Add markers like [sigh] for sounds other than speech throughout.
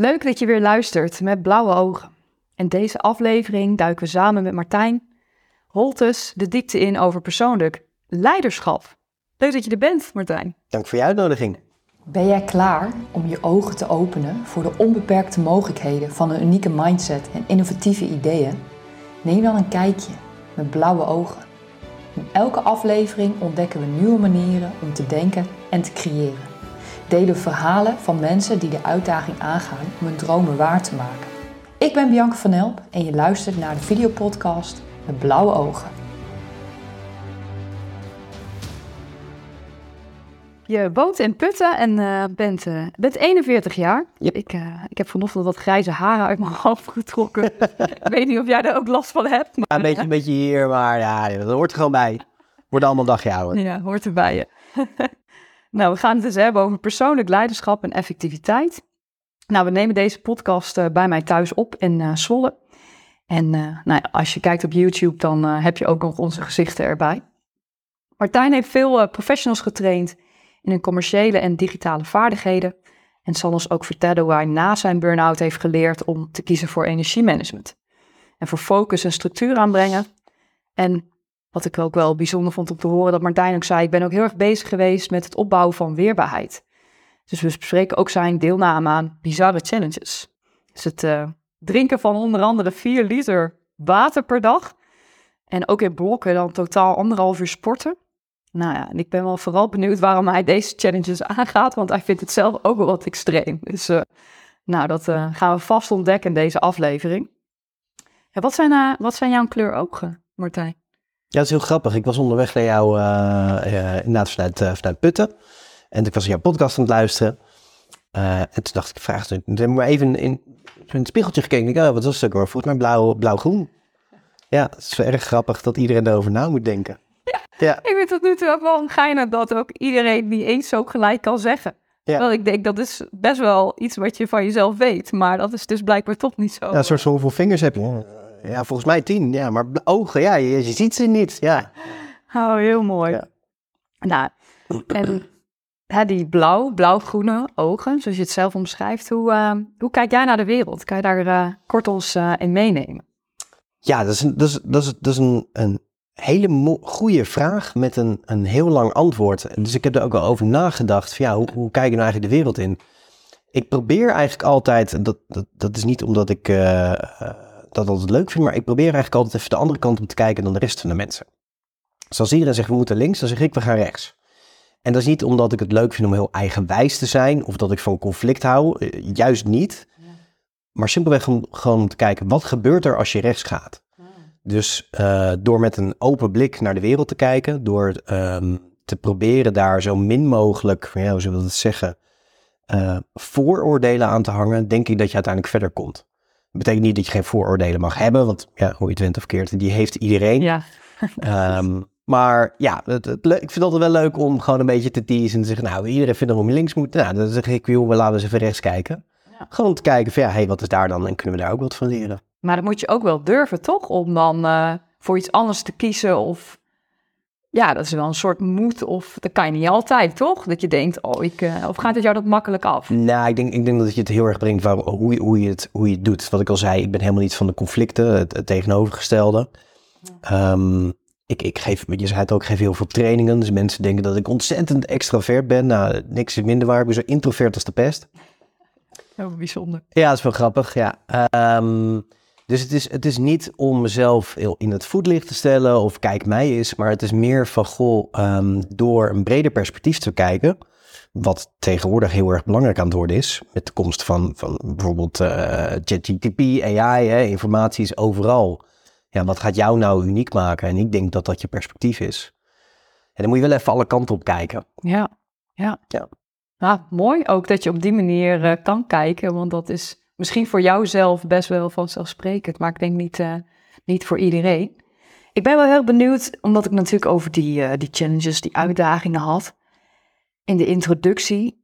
Leuk dat je weer luistert met blauwe ogen. In deze aflevering duiken we samen met Martijn Holtes de diepte in over persoonlijk leiderschap. Leuk dat je er bent, Martijn. Dank voor je uitnodiging. Ben jij klaar om je ogen te openen voor de onbeperkte mogelijkheden van een unieke mindset en innovatieve ideeën? Neem dan een kijkje met blauwe ogen. In elke aflevering ontdekken we nieuwe manieren om te denken en te creëren. Delen verhalen van mensen die de uitdaging aangaan om hun dromen waar te maken. Ik ben Bianca van Elp en je luistert naar de videopodcast met blauwe ogen. Je woont in Putten en uh, bent, uh, bent 41 jaar. Yep. Ik, uh, ik heb vanochtend wat grijze haren uit mijn [laughs] hoofd getrokken. [laughs] ik weet niet of jij daar ook last van hebt. Maar... Ja, een, beetje, een beetje hier, maar ja, dat hoort er gewoon bij. Worden allemaal dagje ouder. Ja, hoort erbij je. [laughs] nou, we gaan het dus hebben over persoonlijk leiderschap en effectiviteit. Nou, we nemen deze podcast bij mij thuis op in Zwolle. En nou, als je kijkt op YouTube, dan heb je ook nog onze gezichten erbij. Martijn heeft veel professionals getraind in hun commerciële en digitale vaardigheden. En zal ons ook vertellen hoe hij na zijn burn-out heeft geleerd om te kiezen voor energiemanagement. En voor focus en structuur aanbrengen. En wat ik ook wel bijzonder vond om te horen, dat Martijn ook zei, ik ben ook heel erg bezig geweest met het opbouwen van weerbaarheid. Dus we bespreken ook zijn deelname aan bizarre challenges. Dus het uh, drinken van onder andere 4 liter water per dag. En ook in blokken dan totaal anderhalf uur sporten. Nou ja, en ik ben wel vooral benieuwd waarom hij deze challenges aangaat, want hij vindt het zelf ook wel wat extreem. Dus uh, nou, dat uh, gaan we vast ontdekken in deze aflevering. Wat, zijn, wat zijn jouw kleurogen, Martijn? Ja, dat is heel grappig. Ik was onderweg naar jou inderdaad vanuit, vanuit Putten. En ik was jouw podcast aan het luisteren. en toen dacht ik, vraag toen heb ik maar even in, in het spiegeltje gekeken. Ik dacht, oh, wat was ook hoor? Volgens mij blauw, blauw-groen. Ja, het is wel erg grappig dat iedereen erover na moet denken. Ja, ja. ik vind het nu toe ook wel geinig dat ook iedereen die eens ook gelijk kan zeggen. Ja. Wel, ik denk dat is best wel iets wat je van jezelf weet, maar dat is dus blijkbaar toch niet zo. Ja, soort hoeveel vingers heb je? Ja, volgens mij tien, ja, maar ogen, ja, je, je ziet ze niet, ja. Oh, heel mooi. Ja. Nou, en [clears throat] hè, die blauw, blauw-groene ogen, zoals je het zelf omschrijft, hoe, uh, hoe kijk jij naar de wereld? Kan je daar uh, kort ons uh, in meenemen? Ja, dat is, een, dat is, dat is, dat is een, een hele goede vraag met een, een heel lang antwoord. Dus ik heb er ook al over nagedacht. Van ja, hoe, hoe kijk je nou eigenlijk de wereld in? Ik probeer eigenlijk altijd, dat, dat, dat is niet omdat ik dat altijd leuk vind, maar ik probeer eigenlijk altijd even de andere kant op te kijken dan de rest van de mensen. Dus als iedereen zegt we moeten links, dan zeg ik we gaan rechts. En dat is niet omdat ik het leuk vind om heel eigenwijs te zijn of dat ik van conflict hou, juist niet. Maar simpelweg om gewoon om te kijken, wat gebeurt er als je rechts gaat? Dus uh, door met een open blik naar de wereld te kijken, door um, te proberen daar zo min mogelijk, ja, hoe zullen we dat zeggen, uh, vooroordelen aan te hangen, denk ik dat je uiteindelijk verder komt. Betekent niet dat je geen vooroordelen mag hebben, want ja, hoe je het went of keert, die heeft iedereen. Ja. um, maar ja, het, het, ik vind het altijd wel leuk om gewoon een beetje te teasen en te zeggen, nou, iedereen vindt dat we links moeten. Nou, dan zeg ik, joh, laten we eens even rechts kijken. Ja. Gewoon te kijken van, ja, hey, wat is daar dan en kunnen we daar ook wat van leren. Maar dat moet je ook wel durven, toch? Om dan uh, voor iets anders te kiezen. Of ja, dat is wel een soort moed. Of dat kan je niet altijd, toch? Dat je denkt, oh, ik. Uh, of gaat het jou dat makkelijk af? Nou, ik denk, ik denk dat je het heel erg brengt waar, hoe, je, hoe, je het, hoe je het doet. Wat ik al zei, ik ben helemaal niet van de conflicten, het, het tegenovergestelde. Um, ik, ik geef, je zei het ook, ik geef heel veel trainingen. Dus mensen denken dat ik ontzettend extravert ben. Nou, niks is minder waar. Ik ben zo introvert als de pest. Oh, bijzonder. Ja, dat is wel grappig, ja. Um, dus het is, het is niet om mezelf in het voetlicht te stellen of kijk mij is, maar het is meer van goh, um, door een breder perspectief te kijken, wat tegenwoordig heel erg belangrijk aan het worden is, met de komst van, van bijvoorbeeld uh, ChatGPT, AI, hè, informatie is overal. Ja, wat gaat jou nou uniek maken? En ik denk dat dat je perspectief is. En dan moet je wel even alle kanten op kijken. Ja, ja. ja. Nou, mooi ook dat je op die manier uh, kan kijken, want dat is misschien voor jouzelf best wel vanzelfsprekend, maar ik denk niet, uh, niet voor iedereen. Ik ben wel heel benieuwd, omdat ik natuurlijk over die, uh, die challenges, die uitdagingen had in de introductie.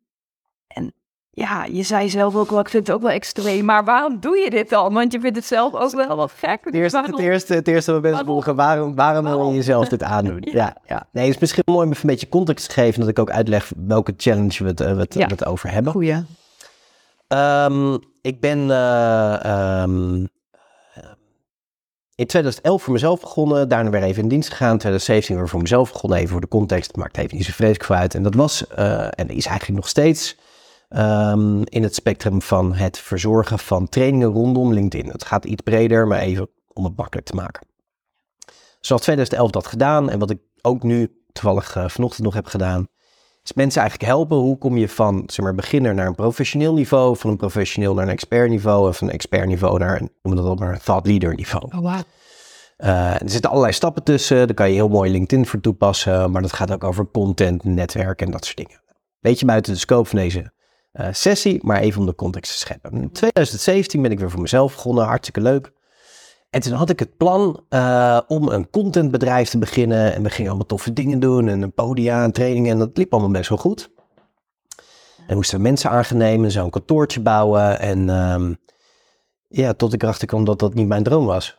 En ja, je zei zelf ook wel, ik vind het ook wel extreem, maar waarom doe je dit dan? Want je vindt het zelf ook wel wat gek. Het eerste, het eerste, het eerste wat mensen volgen, waarom, waarom wil je jezelf dit aandoen? [laughs] ja. ja, ja. Nee, het is misschien mooi om even een beetje context te geven, dat ik ook uitleg welke challenge we het, we het, ja. we het over hebben. Goeie. Ehm, ik ben eh, ehm, in 2011 voor mezelf begonnen, daarna weer even in dienst gegaan. In 2017 weer voor mezelf begonnen, even voor de context, maakt even niet zo vreselijk uit. En dat was, uh, en is eigenlijk nog steeds, um, in het spectrum van het verzorgen van trainingen rondom LinkedIn. Het gaat iets breder, maar even om het makkelijk te maken. Zoals 2011 dat gedaan en wat ik ook nu toevallig uh, vanochtend nog heb gedaan, is mensen eigenlijk helpen. Hoe kom je van zeg maar, beginner naar een professioneel niveau, van een professioneel naar een expert niveau en van een expert niveau naar een, noem dat maar, thought leader niveau. Oh, wow. Uh, er zitten allerlei stappen tussen. Daar kan je heel mooi LinkedIn voor toepassen. Maar dat gaat ook over content, netwerk en dat soort dingen. Beetje buiten de scope van deze uh, sessie, maar even om de context te scheppen. In 2017 ben ik weer voor mezelf begonnen. Hartstikke leuk. En toen had ik het plan uh, om een contentbedrijf te beginnen. En we gingen allemaal toffe dingen doen. En een podia en trainingen. En dat liep allemaal best wel goed. En moesten mensen aangenomen, zo'n kantoortje bouwen. En um, ja, tot ik erachter kwam dat dat niet mijn droom was.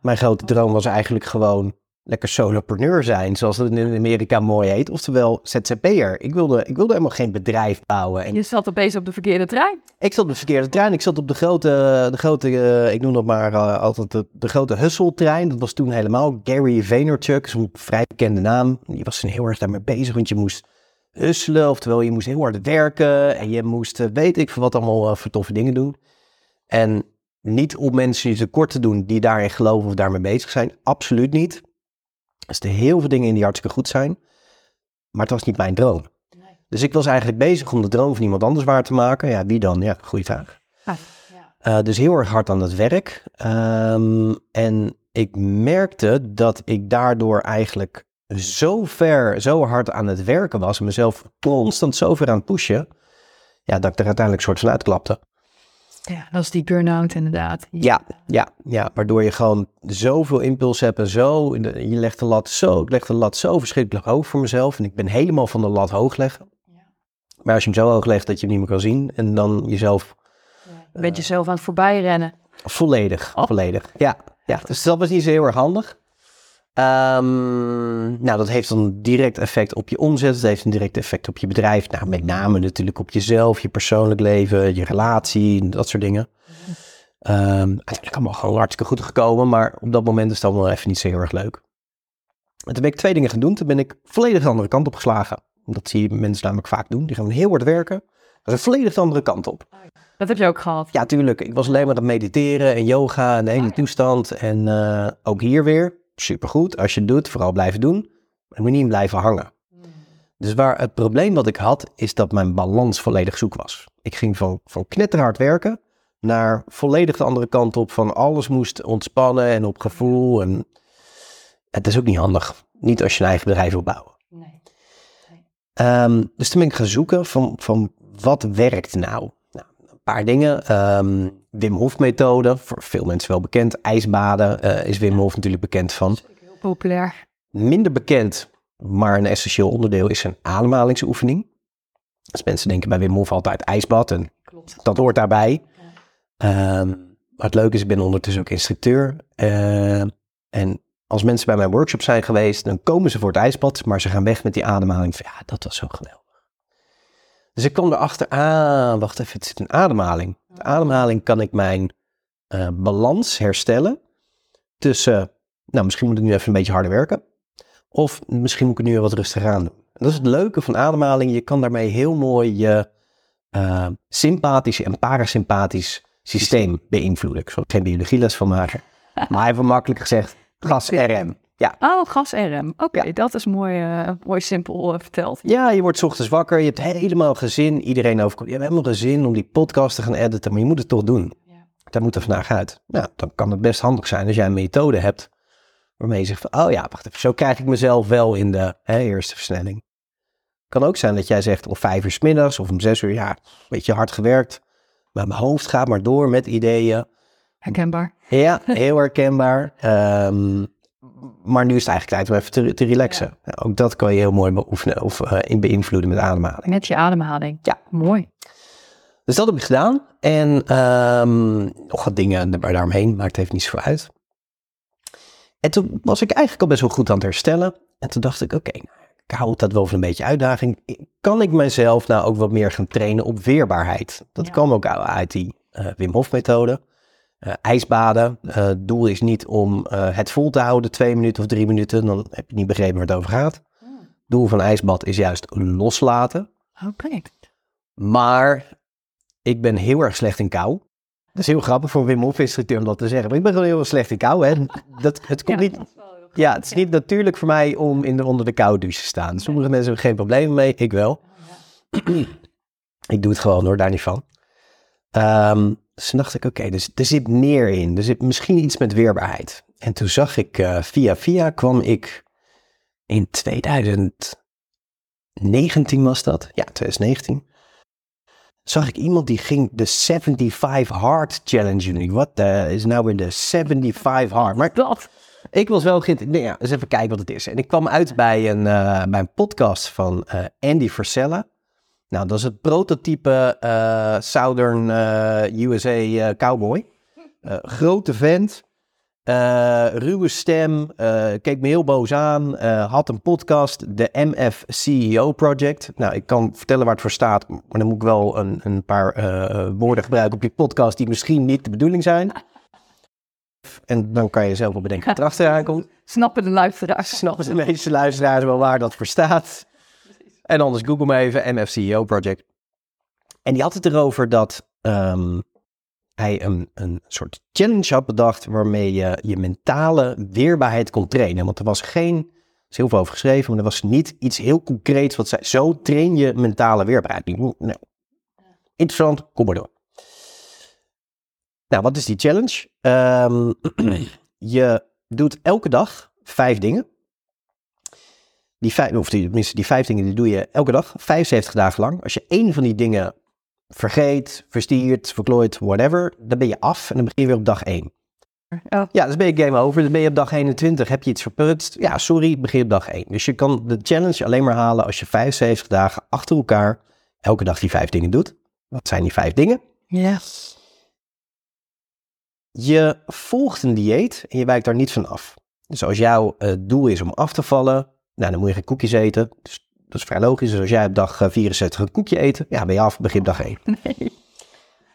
Mijn grote droom was eigenlijk gewoon lekker solopreneur zijn, zoals het in Amerika mooi heet. Oftewel ZZP'er. Ik wilde, ik wilde helemaal geen bedrijf bouwen. En je zat opeens op de verkeerde trein. Ik zat op de verkeerde trein. Ik zat op de grote, de grote uh, ik noem dat maar uh, altijd de, de grote hustle-trein. Dat was toen helemaal Gary Vaynerchuk, zo'n vrij bekende naam. Die was toen heel erg daarmee bezig, want je moest hustelen. Oftewel, je moest heel hard werken en je moest, uh, weet ik veel wat allemaal voor toffe dingen doen. En niet om mensen die tekort te doen die daarin geloven of daarmee bezig zijn. Absoluut niet. Er zitten heel veel dingen in die hartstikke goed zijn. Maar het was niet mijn droom. Nee. Dus ik was eigenlijk bezig om de droom van iemand anders waar te maken. Ja, wie dan? Ja, goede vraag. Ah, ja. uh, dus heel erg hard aan het werk. Um, en ik merkte dat ik daardoor eigenlijk zo ver, zo hard aan het werken was. En mezelf constant zo ver aan het pushen. Ja, dat ik er uiteindelijk een soort van uitklapte. Ja, dat is die burn-out inderdaad. Ja, ja, ja, waardoor je gewoon zoveel impuls hebt en zo, je legt de lat zo, ik leg de lat zo verschrikkelijk hoog voor mezelf en ik ben helemaal van de lat hoog leggen. Ja. Maar als je hem zo hoog legt dat je hem niet meer kan zien en dan jezelf... Ja, je bent uh, jezelf aan het voorbij rennen. Volledig, oh. volledig, ja, ja. Dus dat was niet zo heel erg handig. Um, nou, dat heeft dan direct effect op je omzet. Dat heeft een direct effect op je bedrijf. Nou, met name natuurlijk op jezelf, je persoonlijk leven, je relatie, dat soort dingen. Um, uiteindelijk allemaal gewoon hartstikke goed gekomen, maar op dat moment is het allemaal even niet zo heel erg leuk. En toen ben ik twee dingen gaan doen. Toen ben ik volledig de andere kant op geslagen. Dat zie je mensen namelijk vaak doen. Die gaan heel hard werken. Dat is een volledig de andere kant op. Dat heb je ook gehad? Ja, tuurlijk. Ik was alleen maar aan het mediteren en yoga en de hele toestand. En uh, ook hier weer supergoed. Als je het doet, vooral blijven doen. Maar moet niet blijven hangen. Hmm. Dus waar het probleem wat ik had, is dat mijn balans volledig zoek was. Ik ging van, van knetterhard werken naar volledig de andere kant op. Van alles moest ontspannen en op gevoel. En het is ook niet handig. Niet als je een eigen bedrijf wil bouwen. Nee. nee. Um, dus toen ben ik gaan zoeken van, van wat werkt nou? Paar dingen. Um, Wim Hof methode, voor veel mensen wel bekend. IJsbaden uh, is Wim Hof natuurlijk bekend van. Heel populair. Minder bekend, maar een essentieel onderdeel is een ademhalingsoefening. Als mensen denken bij Wim Hof altijd ijsbad en Klopt. dat hoort daarbij. Ja. Um, maar het leuke is, ik ben ondertussen ook instructeur. Uh, en als mensen bij mijn workshop zijn geweest, dan komen ze voor het ijsbad, maar ze gaan weg met die ademhaling. Ja, dat was zo geweldig. Dus ik kwam erachter, ah, wacht even, het zit een ademhaling. De ademhaling kan ik mijn uh, balans herstellen tussen, nou misschien moet ik nu even een beetje harder werken. Of misschien moet ik nu wat rustiger aan doen. En dat is het leuke van ademhaling. Je kan daarmee heel mooi je uh, sympathisch en parasympathisch systeem beïnvloeden. Ik zal er geen biologieles van maken. Maar even makkelijk gezegd, gas-RM. Ja. Oh, gas-RM. Oké, dat is mooi, uh, mooi simpel uh, verteld. Ja, je wordt ochtends wakker, je hebt helemaal gezin. Iedereen over, je hebt helemaal gezin om die podcast te gaan editen, maar je moet het toch doen. Ja. Daar moet er vandaag uit. Nou, dan kan het best handig zijn als jij een methode hebt waarmee je zegt van, oh ja, wacht even, zo krijg ik mezelf wel in de hè, eerste versnelling. Kan ook zijn dat jij zegt om vijf uur s middags of om zes uur, ja, een beetje hard gewerkt, maar mijn hoofd gaat maar door met ideeën. Herkenbaar. Ja, heel herkenbaar. Um, maar nu is het eigenlijk tijd om even te, te relaxen. Ja. Ook dat kan je heel mooi beoefenen of uh, in beïnvloeden met ademhaling. Met je ademhaling. Ja. Mooi. Dus dat heb ik gedaan. En um, nog wat dingen daaromheen, maakt even niet zo uit. En toen was ik eigenlijk al best wel goed aan het herstellen. En toen dacht ik, oké, okay, nou, ik hou dat wel van een beetje uitdaging. Kan ik mezelf nou ook wat meer gaan trainen op weerbaarheid? Dat Ja. kwam ook uit die eh, Wim Hof methode. Eh, ijsbaden. Eh, Het doel is niet om eh, het vol te houden, twee minuten of drie minuten. Dan heb je niet begrepen waar het over gaat. Doel van ijsbad is juist loslaten. Oké. Maar ik ben heel erg slecht in kou. Dat is heel grappig voor Wim Hof instructeur om dat te zeggen. Maar ik ben gewoon heel erg slecht in kou. Hè. Dat, het komt niet, ja, het is niet natuurlijk voor mij om in de, onder de douche te staan. Sommige mensen hebben geen probleem mee, ik wel. ik doe het gewoon hoor, daar niet van. Ehm, dus toen dacht ik, oké, dus er zit meer in. Er zit misschien iets met weerbaarheid. En toen zag ik, eh, via via kwam ik in 2019 was dat? Ja, 2019. Zag ik iemand die ging de 75 Hard Challenge doen. Wat is nou weer de 75 Hard? Maar Dat. ik was wel geïnteresseerd. Ja, eens even kijken wat het is. En ik kwam uit bij een, eh, bij een podcast van eh, Andy Frisella. Nou, dat is het prototype eh, Southern eh, USA eh, cowboy. Grote vent. ruwe stem. keek me heel boos aan. had een podcast, de MF CEO Project. Nou, ik kan vertellen waar het voor staat. Maar dan moet ik wel een, een paar woorden gebruiken op je podcast die misschien niet de bedoeling zijn. En dan kan je zelf wel bedenken wat [laughs] erachteraan komt Snappen de luisteraars. snappen de meeste luisteraars wel waar dat voor staat. En anders google me even MFCEO Project. En die had het erover dat ehm, hij een, een soort challenge had bedacht waarmee je je mentale weerbaarheid kon trainen. Want er was geen, er is heel veel over geschreven, maar er was niet iets heel concreets wat zei, zo train je mentale weerbaarheid. Interessant, kom maar door. Nou, wat is die challenge? Ehm, [clears throat] je doet elke dag vijf dingen. Die vijf, of die, tenminste, die vijf dingen die doe je elke dag, 75 dagen lang. Als je één van die dingen vergeet, verstiert, verklooit, whatever, dan ben je af en dan begin je weer op dag 1. Ja. Ja, dus ben je game over. Dan ben je op dag 21, heb je iets verprutst. Ja, sorry, begin op dag 1. Dus je kan de challenge alleen maar halen als je 75 dagen achter elkaar elke dag die vijf dingen doet. Wat zijn die vijf dingen? Ja. Je volgt een dieet en je wijkt daar niet van af. Dus als jouw eh, doel is om af te vallen, nou, dan moet je geen koekjes eten. Dus dat is vrij logisch. Dus als jij op dag eh, 64 een koekje eet, ja, ben je af, begin dag 1. [laughs] Nee.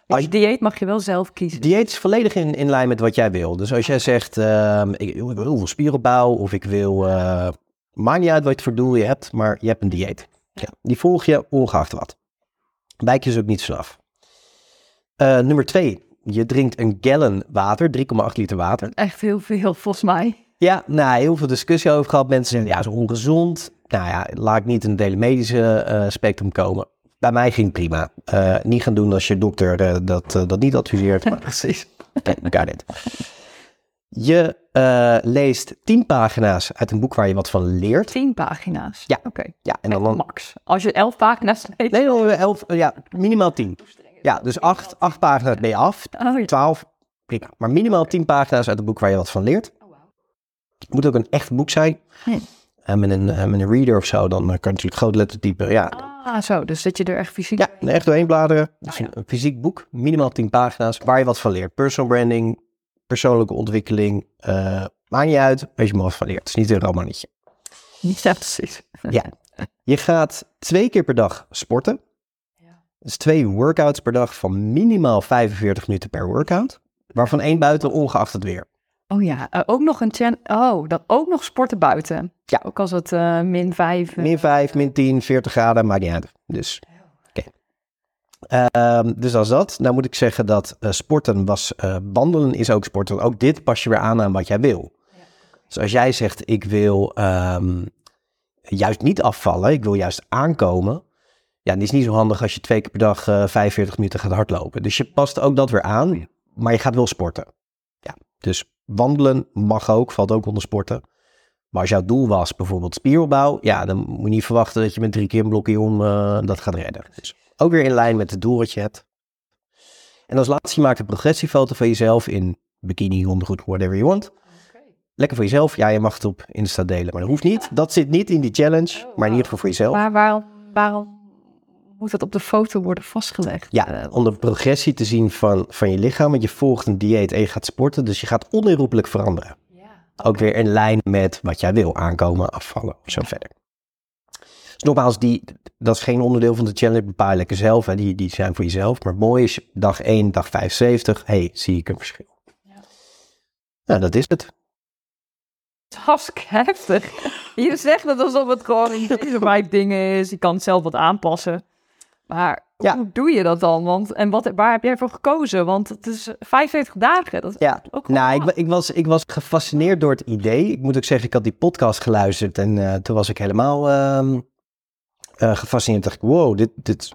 Als je dieet mag je wel zelf kiezen. Dieet is volledig in, in lijn met wat jij wil. Dus als jij zegt, ehm, ik, ik wil heel veel spieropbouw of ik wil, eh maakt niet uit wat voor doel je hebt, maar je hebt een dieet. Ja, die volg je ongeacht wat. Wijk je dus ook niet vanaf. Eh nummer twee, je drinkt een gallon water, 3,8 liter water. Echt heel veel, volgens mij. Ja, nou, heel veel discussie over gehad. Mensen zeggen, ja, is ongezond. Nou ja, laat ik niet in het hele medische eh, spectrum komen. Bij mij ging het prima. Eh, niet gaan doen als je dokter eh, dat, eh, dat niet adviseert. [laughs] Maar precies. Okay, got it. Je leest tien pagina's uit een boek waar je wat van leert. Tien pagina's. Ja. Oké. Ja, en dan... dan Max. Als je elf pagina's leest. nee, dan elf, ja, minimaal tien. Ja, dus acht, acht pagina's ben je af. Oh, ja. 12, prima. Maar minimaal 10 pagina's uit een boek waar je wat van leert. Het moet ook een echt boek zijn. Hm. En met een, eh, met een reader of zo, dan eh, kan je natuurlijk grote letter typen. Ja, Ah, zo. Dus dat je er echt fysiek... ja echt doorheen bladeren. Dus een, een fysiek boek, minimaal 10 pagina's, waar je wat van leert. Personal branding, persoonlijke ontwikkeling. eh maakt niet uit, weet je maar wat van leert. Het is niet een romannetje. [laughs] Niet zelf precies. Ja. Je gaat twee keer per dag sporten. Ja. Dus twee workouts per dag van minimaal 45 minuten per workout. Waarvan één buiten, ongeacht het weer. Oh ja, eh, ook nog een. Oh, dan ook nog sporten buiten. Ja. Ook als het eh, min vijf... eh, Min 5, min 10, 40 graden, maakt niet uit. Dus, oké. Ehm, dus als dat. Nou moet ik zeggen dat sporten was, wandelen is ook sporten. Ook dit pas je weer aan aan wat jij wil. Dus als jij zegt, ik wil ehm, juist niet afvallen, ik wil juist aankomen. Ja, die is niet zo handig als je twee keer per dag eh 45 minuten gaat hardlopen. Dus je past ook dat weer aan, maar je gaat wel sporten. Ja, dus wandelen mag ook, valt ook onder sporten. Maar als jouw doel was bijvoorbeeld spieropbouw, ja, dan moet je niet verwachten dat je met drie keer een blokje om eh, dat gaat redden. Dus ook weer in lijn met het doel wat je hebt. En als laatste, je maakt een progressiefoto van jezelf in bikini, ondergoed, whatever you want. Lekker voor jezelf. Ja, je mag het op Insta delen, maar dat hoeft niet. Dat zit niet in die challenge, maar in ieder geval voor jezelf. Maar waarom, waarom moet dat op de foto worden vastgelegd? Ja, om de progressie te zien van, van je lichaam. Want je volgt een dieet en je gaat sporten, dus je gaat onherroepelijk veranderen. ja. Ook weer in lijn met wat jij wil, aankomen, afvallen of zo verder. nogmaals, die, dat is geen onderdeel van de challenge. Bepaal lekker zelf. Hè. Die, die zijn voor jezelf. Maar mooi is, dag 1, dag 75. hey, zie ik een verschil. Ja. Nou, dat is het. Hartstikke heftig. [laughs] Je zegt het alsof het gewoon een deze vibe ding is. Je kan het zelf wat aanpassen. Maar Ja. hoe doe je dat dan? Want, en wat, waar heb jij voor gekozen? Want het is 45 dagen. Dat is Ja, ook Nou, ik, ik, was, ik was gefascineerd door het idee. Ik moet ook zeggen, ik had die podcast geluisterd en eh, toen was ik helemaal ehm, eh, gefascineerd. dacht ik, wow, dit, dit...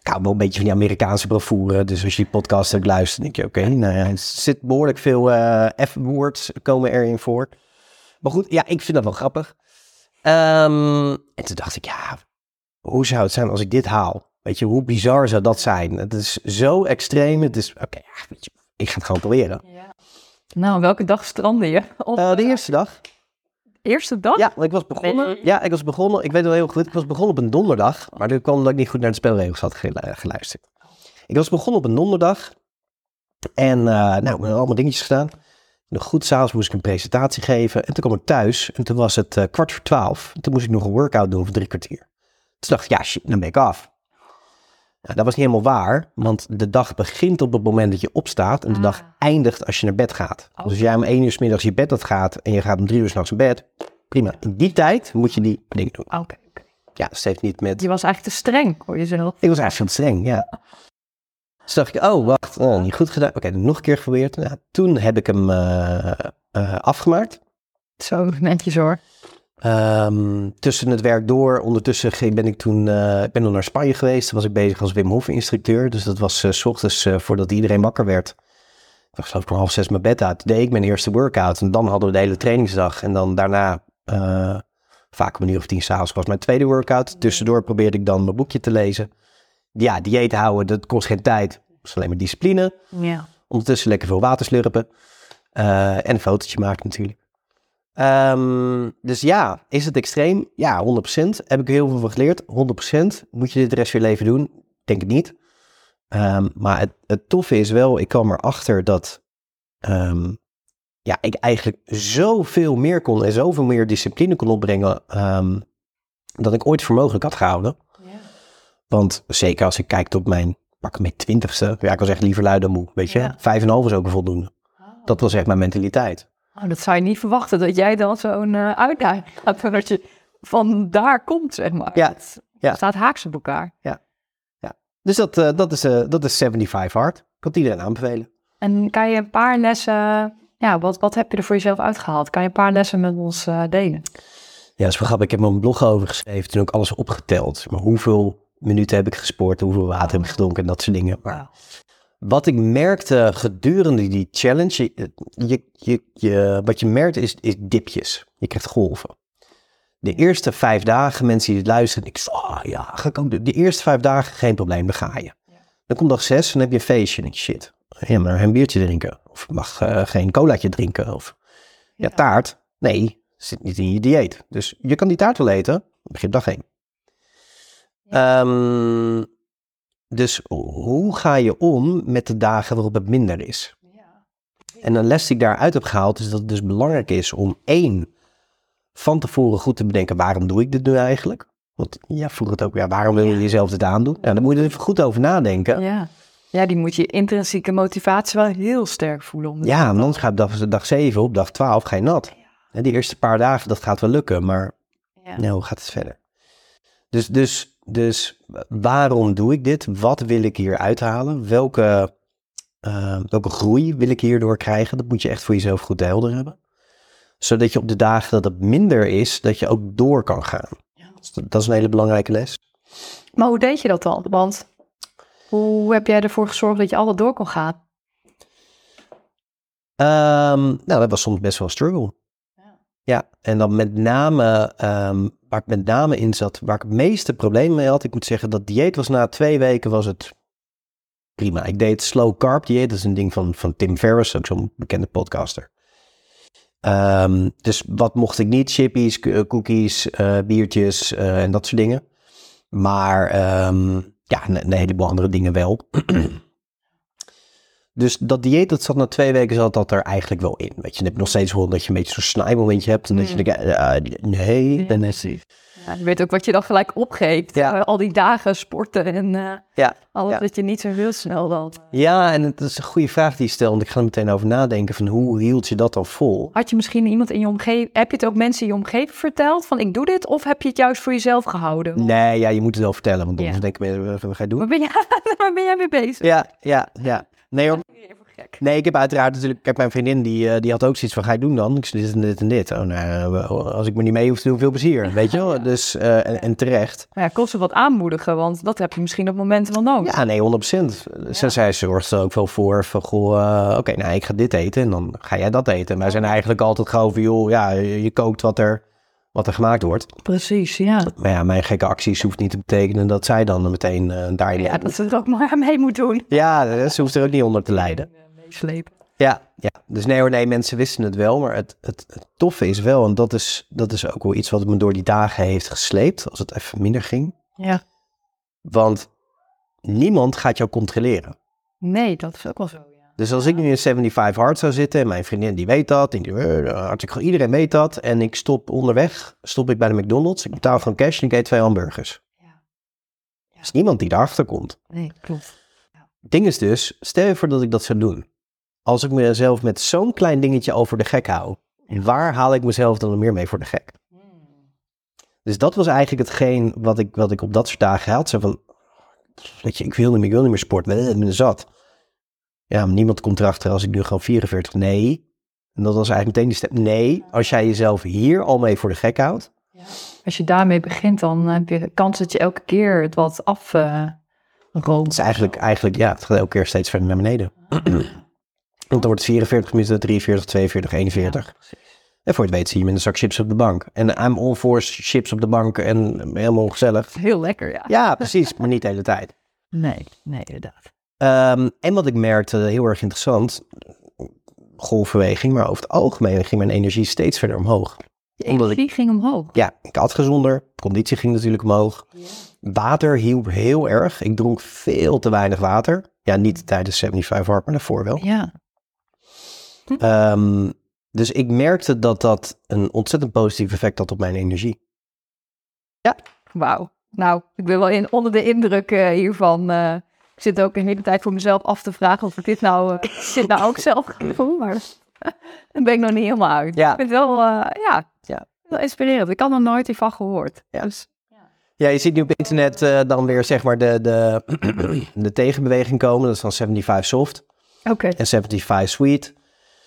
Ik hou wel een beetje van die Amerikaanse bravoure. Dus als je die podcast hebt luistert, denk je, oké, nou ja, er zit behoorlijk veel eh F-words komen erin voor. Maar goed, ja, ik vind dat wel grappig. Ehm, en toen dacht ik, ja, hoe zou het zijn als ik dit haal? Weet je, hoe bizar zou dat zijn? Het is zo extreem. Het is, oké, ja, ik ga het gewoon proberen. Ja. Nou, welke dag strandde je? Op Eh, de eerste dag. eerste dag? Ja, ik was begonnen. Ja, ik was begonnen. Ik weet wel heel goed. Ik was begonnen op een donderdag. Maar dat kwam omdat ik niet goed naar de spelregels had gelu- geluisterd. Ik was begonnen op een donderdag. En eh nou, heb allemaal dingetjes gedaan. Nog goed, s'avonds moest ik een presentatie geven. En toen kwam ik thuis. En toen was het eh, kwart voor twaalf. En toen moest ik nog een workout doen voor drie kwartier. Dacht ik, ja shit, dan ben ik af. Nou, dat was niet helemaal waar. Want de dag begint op het moment dat je opstaat. En de Ah. dag eindigt als je naar bed gaat. Oh. Dus als jij om één uur 's middags je bed uit gaat. En je gaat om drie uur s'nachts naar bed. Prima. In die tijd moet je die dingen doen. Oké. Ja, dat heeft niet met... Je was eigenlijk te streng voor jezelf. Ik was eigenlijk veel te streng, ja. Dus dacht ik, oh, wacht, oh, niet goed gedaan. Oké, nog een keer geprobeerd. Nou, toen heb ik hem eh, afgemaakt. Zo netjes hoor. Ehm, tussen het werk door, ondertussen ben ik toen, eh, ik ben nog naar Spanje geweest. Toen was ik bezig als Wim Hof instructeur. Dus dat was eh, s ochtends eh, voordat iedereen wakker werd. Ik was geloof ik om half zes mijn bed uit. Deed ik mijn eerste workout. En dan hadden we de hele trainingsdag. En dan daarna, vaak om een uur of tien s'avonds, was mijn tweede workout. Tussendoor probeerde ik dan mijn boekje te lezen. Ja, dieet houden, dat kost geen tijd. Dat is alleen maar discipline. Ja. Ondertussen lekker veel water slurpen. En een fotootje maken natuurlijk. Ehm, dus ja, is het extreem? Ja, 100%. Heb ik er heel veel van geleerd? 100%. Moet je dit de rest van je leven doen? Denk het niet. Ehm, maar het, het toffe is wel, ik kwam erachter dat ehm, ja, ik eigenlijk zoveel meer kon en zoveel meer discipline kon opbrengen dan ik ooit voor mogelijk had gehouden. Want zeker als ik kijk op mijn, pak mijn twintigste, ja, ik was echt liever lui dan moe, weet je. Ja. Vijf en een half is ook een voldoende. Dat was echt mijn mentaliteit. Oh, dat zou je niet verwachten, dat jij dan zo'n eh, uitdaging gaat, dat je van daar komt, zeg maar. Ja, Het ja. staat haaks op elkaar. Dus dat, eh, dat, is, eh, dat is 75 hard. Ik kan het iedereen aanbevelen. En kan je een paar lessen, ja, wat, wat heb je er voor jezelf uitgehaald? Kan je een paar lessen met ons eh, delen? Ja, dat is wel grappig. Ik heb een blog over geschreven en ook alles opgeteld. Maar hoeveel minuten heb ik gesport, hoeveel water heb ik gedronken en dat soort dingen. Maar. Wat ik merkte gedurende die challenge, je, je, je, wat je merkt is, is dipjes. Je krijgt golven. De eerste vijf dagen, mensen die het luisteren, ik zeg, oh ja, ga ik ook doen. De eerste vijf dagen, geen probleem, dan ga je. Dan komt dag zes, dan heb je een feestje en je, shit, ja, maar een biertje drinken. Of mag eh, geen colaatje drinken. Of ja, Ja. taart. Nee, zit niet in je dieet. Dus je kan die taart wel eten, begin dag één. Ehm, dus hoe ga je om met de dagen waarop het minder is? En een les die ik daaruit heb gehaald is dat het dus belangrijk is om één, van tevoren goed te bedenken, waarom doe ik dit nu eigenlijk? Want ja, vroeg het ook, ja, waarom wil je jezelf dit aandoen? Ja, dan moet je er even goed over nadenken. Ja, Ja. ja, die moet je intrinsieke motivatie wel heel sterk voelen. Om dit- en anders gaat dag, dag 7, op dag 12 ga je nat. En die eerste paar dagen, dat gaat wel lukken, maar Ja. nou, hoe gaat het verder? Dus, dus, dus waarom doe ik dit? Wat wil ik hier uithalen? Welke, eh, welke groei wil ik hierdoor krijgen? Dat moet je echt voor jezelf goed helder hebben. Zodat je op de dagen dat het minder is, dat je ook door kan gaan. Dus dat, dat is een hele belangrijke les. Maar hoe deed je dat dan? Want hoe heb jij ervoor gezorgd dat je altijd door kon gaan? Ehm, nou, dat was soms best wel een struggle. Ja. Ja, en dan met name, ehm, waar ik met name in zat, waar ik het meeste problemen mee had, ik moet zeggen, dat dieet was na twee weken was het prima. Ik deed slow carb dieet, dat is een ding van, van Tim Ferriss, ook zo'n bekende podcaster. Ehm, dus wat mocht ik niet? Chippies, k- cookies, eh, biertjes eh, en dat soort dingen. Maar ehm, ja, een, een heleboel andere dingen wel. [clears throat] Dus dat dieet, dat zat na twee weken zat dat er eigenlijk wel in. Weet je, dan heb je nog steeds wel dat je een beetje zo'n snijmomentje hebt. En dat je Mm. denkt, eh, eh, nee, dan is precies. Ja, je weet ook wat je dan gelijk opgeeft. Ja. Eh, al die dagen sporten en eh, Ja, alles Ja. dat je niet zo heel snel dan... ja, en het is een goede vraag die je stelt. Want ik ga er meteen over nadenken van hoe hield je dat dan vol? Had je misschien iemand in je omgeving... Heb je het ook mensen in je omgeving verteld van ik doe dit? Of heb je het juist voor jezelf gehouden? Nee, ja, je moet het wel vertellen, want Ja. anders denken mensen, wat ga je doen? Waar ben, jij, [laughs] waar ben jij mee bezig? Ja, ja, ja. Nee hoor, Even gek. Nee, ik heb uiteraard natuurlijk... Kijk, mijn vriendin die, eh, die had ook zoiets van, ga je doen dan? Ik zei, dit en dit en dit. Oh, nou, eh, als ik me niet mee hoef te doen, veel plezier. [laughs] Weet je wel? Dus, eh, en, en terecht. Maar ja, kost ze wat aanmoedigen, want dat heb je misschien op momenten wel nodig. Ja, nee, 100 procent. Ze, zij zorgt er ook wel voor van, goh, eh, oké, nou, ik ga dit eten en dan ga jij dat eten. Wij zijn eigenlijk altijd gewoon van, joh, ja, je, je kookt wat er, wat er gemaakt wordt. Precies, ja. Maar ja, mijn gekke acties hoeft niet te betekenen dat zij dan meteen eh daarin... Ja, dat ze er ook maar [laughs] mee moet doen. ja, eh, ze hoeft er ook niet onder te lijden. Meeslepen. Ja, ja, dus nee hoor, nee, mensen wisten het wel, maar het, het, het toffe is wel, en dat is, dat is ook wel iets wat me door die dagen heeft gesleept, als het even minder ging. Ja. Want niemand gaat jou controleren. Nee, dat is ook wel zo. Dus als ik nu in 75 hard zou zitten, en mijn vriendin die weet dat, en die, eh, hartstikke goed, iedereen weet dat, en ik stop onderweg, stop ik bij de McDonald's, ik betaal gewoon cash en ik eet twee hamburgers. Ja. Er is niemand die erachter komt. Nee, klopt. Het ding is dus, stel je voor dat ik dat zou doen. Als ik mezelf met zo'n klein dingetje voor de gek hou, waar haal ik mezelf dan meer mee voor de gek? Dus dat was eigenlijk hetgeen wat ik, wat ik op dat soort dagen had. Zo van, weet je, ik wil niet meer, ik wil niet meer sporten, ik ben zat. Ja, maar niemand komt erachter als ik nu gewoon 44, nee. En dat was eigenlijk meteen die step, nee. Als jij jezelf hier al mee voor de gek houdt, Als je daarmee begint, dan heb je de kans dat je elke keer het wat af eh roomt. het is eigenlijk, eigenlijk, ja, het gaat elke keer steeds verder naar beneden. [clears throat] Want dan wordt het 44 minuten, 43, 42, 41. En voor je het weet zie je met een zak chips op de bank. En I'm all for chips op de bank en helemaal ongezellig. Heel lekker, ja. Ja, precies, maar niet de hele tijd. Nee, nee, inderdaad. Ehm, en wat ik merkte, heel erg interessant, golfbeweging, maar over het algemeen ging mijn energie steeds verder omhoog. Je ik- energie ging omhoog. Ja, ik had gezonder, conditie ging natuurlijk omhoog. Water hielp heel erg. Ik dronk veel te weinig water. Ja, niet tijdens 75 hard, maar daarvoor wel. Ja. Ehm, dus ik merkte dat dat een ontzettend positief effect had op mijn energie. Wauw. Nou, ik ben wel in, onder de indruk eh, hiervan. eh, ik zit ook een hele tijd voor mezelf af te vragen of ik dit nou, eh, ik [laughs] dit nou ook zelf ga doen. Maar dan [laughs] ben ik nog niet helemaal uit. Ja. Ik vind het wel, eh, ja, Ja. wel inspirerend. Ik had er nooit hiervan gehoord. Ja. Dus, Ja, je ziet nu op internet eh, dan weer zeg maar de, de, [clears throat] de tegenbeweging komen. Dat is dan 75 soft Oké. en 75 sweet.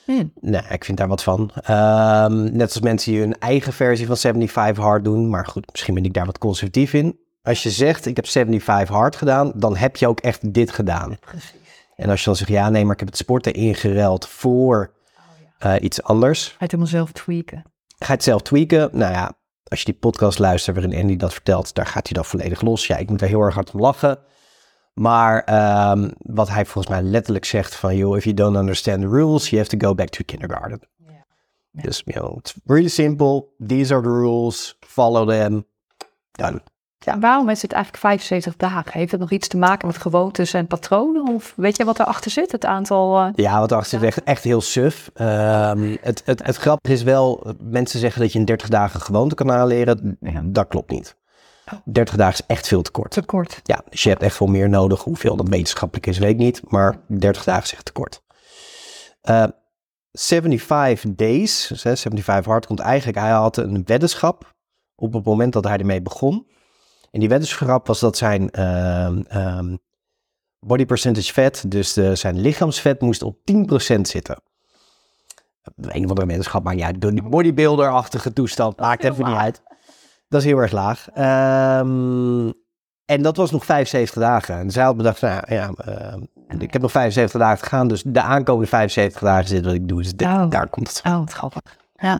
Hm. Nee, ik vind daar wat van. Ehm, net als mensen die hun eigen versie van 75 hard doen. Maar goed, misschien ben ik daar wat conservatief in. Als je zegt, ik heb 75 hard gedaan, dan heb je ook echt dit gedaan. Precies. En als je dan zegt, ja nee, maar ik heb het sporten ingeruild voor eh, iets anders. Ga je het helemaal zelf tweaken. Ga je het zelf tweaken? Nou ja, als je die podcast luistert waarin Andy dat vertelt, daar gaat hij dan volledig los. Ja, ik moet daar heel erg hard om lachen. Maar ehm, wat hij volgens mij letterlijk zegt van, joh, if you don't understand the rules, you have to go back to kindergarten. Ja. Dus, you know, it's really simple. These are the rules. Follow them. Done. Ja, waarom is het eigenlijk 75 dagen? Heeft het nog iets te maken met gewoontes en patronen? Of weet je wat erachter zit? Het aantal... eh, Ja, wat achter zit echt, echt heel suf. Ehm, het, het, het grappige is wel, mensen zeggen dat je in 30 dagen gewoonte kan aanleren. Ja. Dat klopt niet. Oh. 30 dagen is echt veel te kort. te kort. Ja, dus je hebt echt wel meer nodig. Hoeveel dat wetenschappelijk is, weet ik niet. Maar 30 dagen is echt te kort. Eh, 75 days, dus hè, 75 hard, komt eigenlijk... Hij had een weddenschap op het moment dat hij ermee begon. En die weddenschap was dat zijn ehm, ehm, body percentage vet, dus de, zijn lichaamsvet, moest op 10% zitten. Een of andere weddenschap, maar ja, die bodybuilder-achtige toestand, maakt even niet uit. Dat is heel erg laag. Ehm, en dat was nog 75 dagen. En zij had bedacht, nou ja, ehm, ik heb nog 75 dagen te gaan, dus de aankomende 75 dagen dit wat ik doe. Dus Oh. daar komt het. Oh, wat grappig. Ja.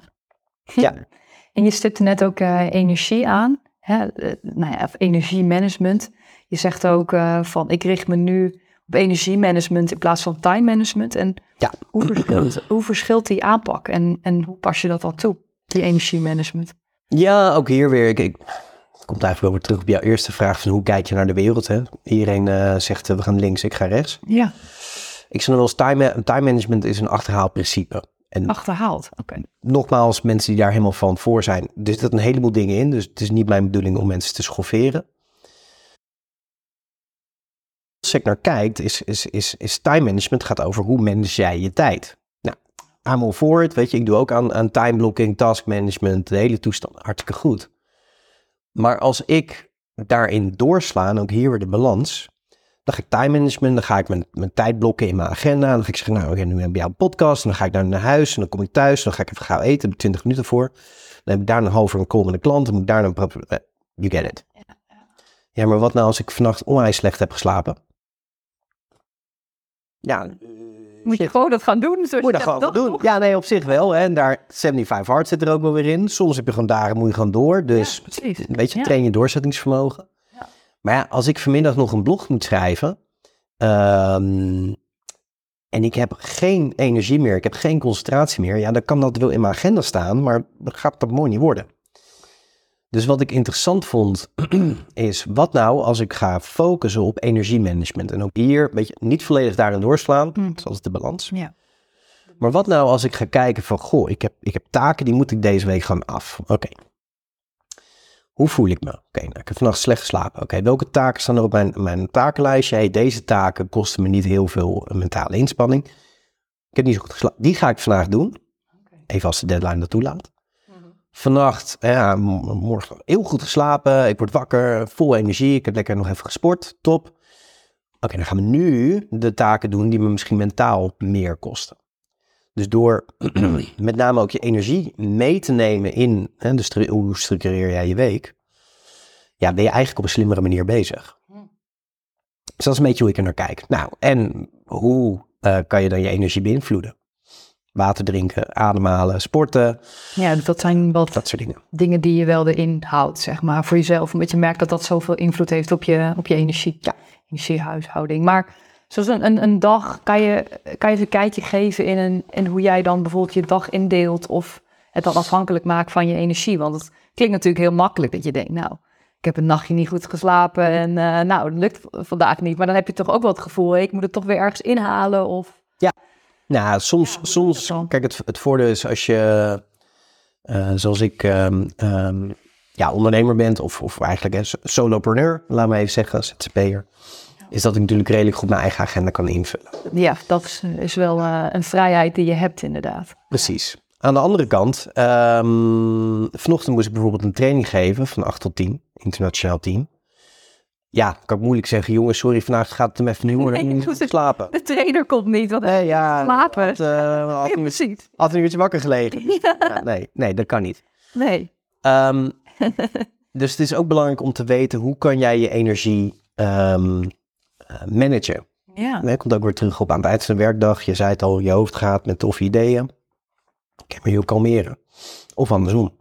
Ja. [laughs] En je stipte net ook eh, energie aan. Hè? eh, nou ja, of energiemanagement. Je zegt ook eh, van, ik richt me nu op energiemanagement in plaats van time management. En Ja. hoe, verschilt, hoe verschilt die aanpak? En, en hoe pas je dat dan toe, die energiemanagement? Ja, ook hier weer. Ik, ik komt eigenlijk wel weer terug op jouw eerste vraag van hoe kijk je naar de wereld. Hè? Iedereen eh, zegt, we gaan links, ik ga rechts. Ja. Ik zeg nog wel eens, time, time management is een achterhaald principe. En Achterhaald. Oké. nogmaals, mensen die daar helemaal van voor zijn. Er zitten een heleboel dingen in. Dus het is niet mijn bedoeling om mensen te schofferen. Als ik naar kijkt, is, is, is, is time management gaat over hoe manage jij je tijd. Nou, I'm all for it. Weet je, ik doe ook aan, aan time blocking, task management, de hele toestand. Hartstikke goed. Maar als ik daarin doorsla, en ook hier weer de balans, dan ga ik time management, dan ga ik mijn, mijn tijd blokken in mijn agenda. Dan ga ik zeggen, nou, oké, nu heb je een podcast. En dan ga ik dan naar huis en dan kom ik thuis. Dan ga ik even gauw eten, heb ik 20 minuten voor. Dan heb ik daar een half uur een call met een klant. Dan moet ik daar een... eh, You get it. Ja, maar wat nou als ik vannacht onwijs slecht heb geslapen? Ja, eh, Moet je gewoon dat gaan doen? Moet je dat gewoon dat doen. toch? Ja, nee, op zich wel. Hè. En daar 75 hard zit er ook wel weer in. Soms heb je gewoon dagen, moet je gewoon door. Dus Ja, precies. Weet je, Ja. train je doorzettingsvermogen. Maar ja, als ik vanmiddag nog een blog moet schrijven. ehm, en ik heb geen energie meer, ik heb geen concentratie meer. Ja, dan kan dat wel in mijn agenda staan, maar dan gaat dat mooi niet worden. Dus wat ik interessant vond, [clears throat] is wat nou als ik ga focussen op energiemanagement. En ook hier, weet je, niet volledig daarin doorslaan. Mm. Dat is altijd de balans. Ja. Maar wat nou als ik ga kijken van, goh, ik heb, ik heb taken, die moet ik deze week gewoon af. Oké. Hoe voel ik me? Oké, nou, ik heb vannacht slecht geslapen. Oké, welke taken staan er op mijn, mijn takenlijstje? Hey, deze taken kosten me niet heel veel mentale inspanning. Ik heb niet zo goed geslapen. Die ga ik vandaag doen. Even als de deadline dat toelaat. Vannacht, ja, morgen heel goed geslapen. Ik word wakker, vol energie. Ik heb lekker nog even gesport. Top. Oké, dan gaan we nu de taken doen die me misschien mentaal meer kosten. Dus door [clears throat] met name ook je energie mee te nemen in hè, de stru- hoe structureer jij je week, ja, ben je eigenlijk op een slimmere manier bezig. Dus dat is een beetje hoe ik er naar kijk. Nou, en hoe eh, kan je dan je energie beïnvloeden? Water drinken, ademhalen, sporten, ja, dat zijn wat dat soort dingen. dingen die je wel erin houdt, zeg maar, voor jezelf. Omdat je merkt dat dat zoveel invloed heeft op je, op je energie. Ja. Energiehuishouding. Maar zoals een, een, een dag, kan je, kan je eens een kijkje geven in, een, in hoe jij dan bijvoorbeeld je dag indeelt of het dan afhankelijk maakt van je energie. Want het klinkt natuurlijk heel makkelijk dat je denkt, nou, ik heb een nachtje niet goed geslapen en eh, nou, dat lukt vandaag niet. Maar dan heb je toch ook wel het gevoel, ik moet het toch weer ergens inhalen of... Nou, soms, Ja, hoe soms dan? kijk, het, het voordeel is als je, eh, zoals ik, ehm, ehm, ja, ondernemer bent of, of eigenlijk een solopreneur, laat me even zeggen, ZZP'er, is dat ik natuurlijk redelijk goed mijn eigen agenda kan invullen. Ja, dat is, is wel eh, een vrijheid die je hebt inderdaad. Precies. Aan de andere kant, ehm, vanochtend moest ik bijvoorbeeld een training geven van 8 tot 10, internationaal team. Ja, kan ik moeilijk zeggen, jongens, sorry, vandaag gaat het hem even niet worden. Nee, [laughs] slapen. De trainer komt niet, want Nee, ja, Slapen. Had, eh, had, Ja, een, had een uurtje wakker gelegen. [laughs] Ja, nee, nee, dat kan niet. Nee. Ehm, [laughs] dus het is ook belangrijk om te weten hoe kan jij je energie ehm, eh, managen. Ja. Dat komt ook weer terug op aan het eind van de werkdag. Je zei het al, je hoofd gaat met toffe ideeën. Ik me heel kalmeren. Of andersom.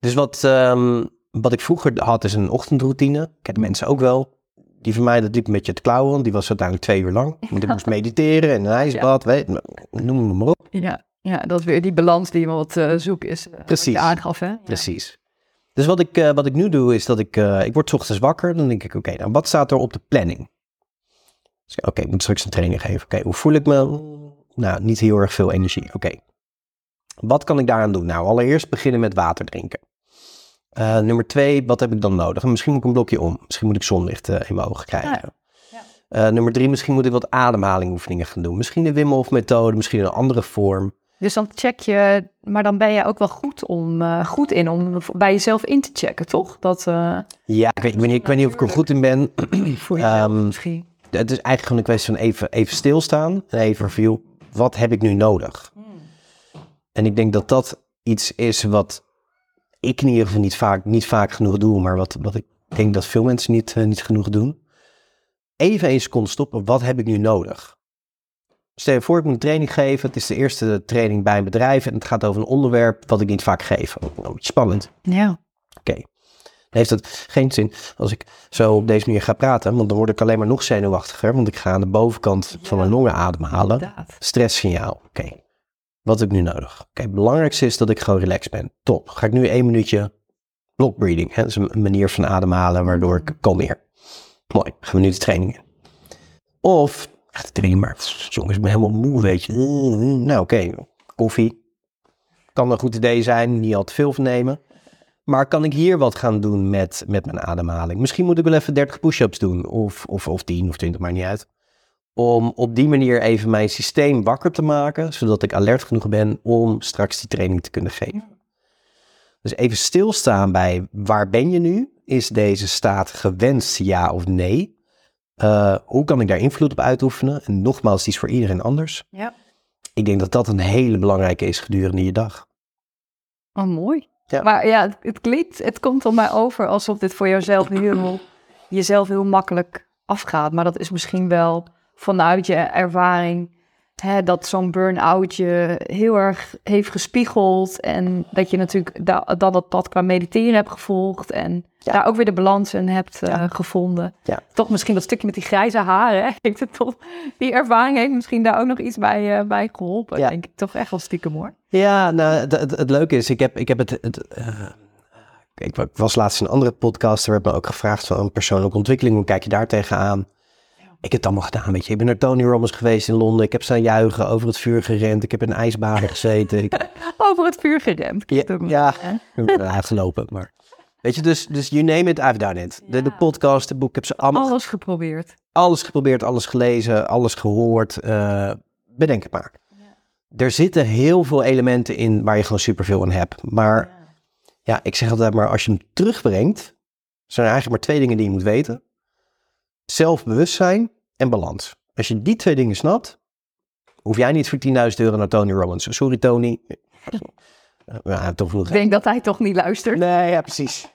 Dus wat, ehm, wat ik vroeger had is een ochtendroutine. Kennen mensen ook wel. Die van mij, dat liep een beetje te klauwen. want Die was uiteindelijk twee uur lang. Want ik moest mediteren en een ijsbad. Weet, noem het maar op. Ja. ja, dat is weer die balans die wat eh zoek is. eh, Precies. je aangaf, hè? Ja. Precies. Dus wat ik, eh, wat ik nu doe is dat ik, eh, ik word 's ochtends wakker. Dan denk ik, oké, nou wat staat er op de planning? Dus, oké, ik moet straks een training geven. Oké, hoe voel ik me? Nou, niet heel erg veel energie. Oké. Wat kan ik daaraan doen? Nou, allereerst beginnen met water drinken. Eh, nummer twee, wat heb ik dan nodig? Misschien moet ik een blokje om. Misschien moet ik zonlicht eh, in mijn ogen krijgen. Ja, ja. Eh, nummer drie, misschien moet ik wat ademhalingoefeningen gaan doen. Misschien de Wim Hof methode, misschien een andere vorm. Dus dan check je, maar dan ben je ook wel goed, om, goed in om bij jezelf in te checken, toch? Dat Ja, ik weet, ik weet niet, ik weet niet of ik er goed in ben. voor jezelf Ehm, misschien. Het is eigenlijk gewoon een kwestie van even, even stilstaan en even review. Wat heb ik nu nodig? En ik denk dat dat iets is wat ik in ieder geval niet vaak, niet vaak genoeg doe, maar wat, wat ik denk dat veel mensen niet, eh, niet genoeg doen. Even een seconde stoppen. Wat heb ik nu nodig? Stel je voor, ik moet een training geven. Het is de eerste training bij een bedrijf en het gaat over een onderwerp wat ik niet vaak geef. Een beetje spannend. Ja. Oké. Heeft het geen zin als ik zo op deze manier ga praten, want dan word ik alleen maar nog zenuwachtiger, want ik ga aan de bovenkant van mijn longen ademhalen. Inderdaad. Stresssignaal. Oké. Wat heb ik nu nodig? Oké, het belangrijkste is dat ik gewoon relaxed ben. Top. Ga ik nu één minuutje block breathing. Hè? Dat is een manier van ademhalen waardoor ik kalmeer. Mooi. Gaan we nu de training in. Of, echt training maar, jongens, ik ben helemaal moe, weet je. Nou, oké. koffie. Kan een goed idee zijn, niet al te veel van nemen. Maar kan ik hier wat gaan doen met, met mijn ademhaling? Misschien moet ik wel even 30 push-ups doen, of, of, of 10 of 20, maakt niet uit. Om op die manier even mijn systeem wakker te maken, zodat ik alert genoeg ben om straks die training te kunnen geven. Dus even stilstaan bij waar ben je nu? Is deze staat gewenst, ja of nee? Uh, hoe kan ik daar invloed op uitoefenen? En nogmaals, die is voor iedereen anders. Ja. Ik denk dat dat een hele belangrijke is gedurende je dag. Oh, mooi. Maar ja, het, het komt op mij over alsof dit voor jezelf heel makkelijk afgaat. Maar dat is misschien wel vanuit je ervaring hè, dat zo'n burn-out je heel erg heeft gespiegeld. En dat je natuurlijk da dan dat pad qua mediteren hebt gevolgd. En Ja. daar ook weer de balans in hebt eh, gevonden. Ja. Toch misschien dat stukje met die grijze haren. Hè? [laughs] Toch, die ervaring heeft misschien daar ook nog iets bij, eh, bij geholpen. Ja. Denk ik toch echt wel stiekem hoor. Ja, nou, het, het, het leuke is, ik heb, ik heb het... het eh, ik was laatst in een andere podcast, er werd me ook gevraagd van persoonlijke ontwikkeling, hoe kijk je daar tegenaan? Ik heb het allemaal gedaan, weet je. Ik ben naar Tony Robbins geweest in Londen, ik heb staan juichen, over het vuur gerend, ik heb in een ijsbaan gezeten. Ik, [laughs] Over het vuur geremd. ja, ja, ben uitgelopen, maar... Weet je, dus, dus you name it, I've done it. De, de Ja. podcast, de boek, ik heb ze allemaal, Alles geprobeerd. alles geprobeerd, alles gelezen, alles gehoord. eh, bedenk het maar. Er zitten heel veel elementen in waar je gewoon superveel aan hebt. Maar ja, ik zeg altijd maar, als je hem terugbrengt, zijn er eigenlijk maar twee dingen die je moet weten. Zelfbewustzijn en balans. Als je die twee dingen snapt, hoef jij niet voor 10.000 euro naar Tony Robbins. Sorry Tony. [laughs] Ja, toch. Ik denk dat hij toch niet luistert. Nee, ja, precies.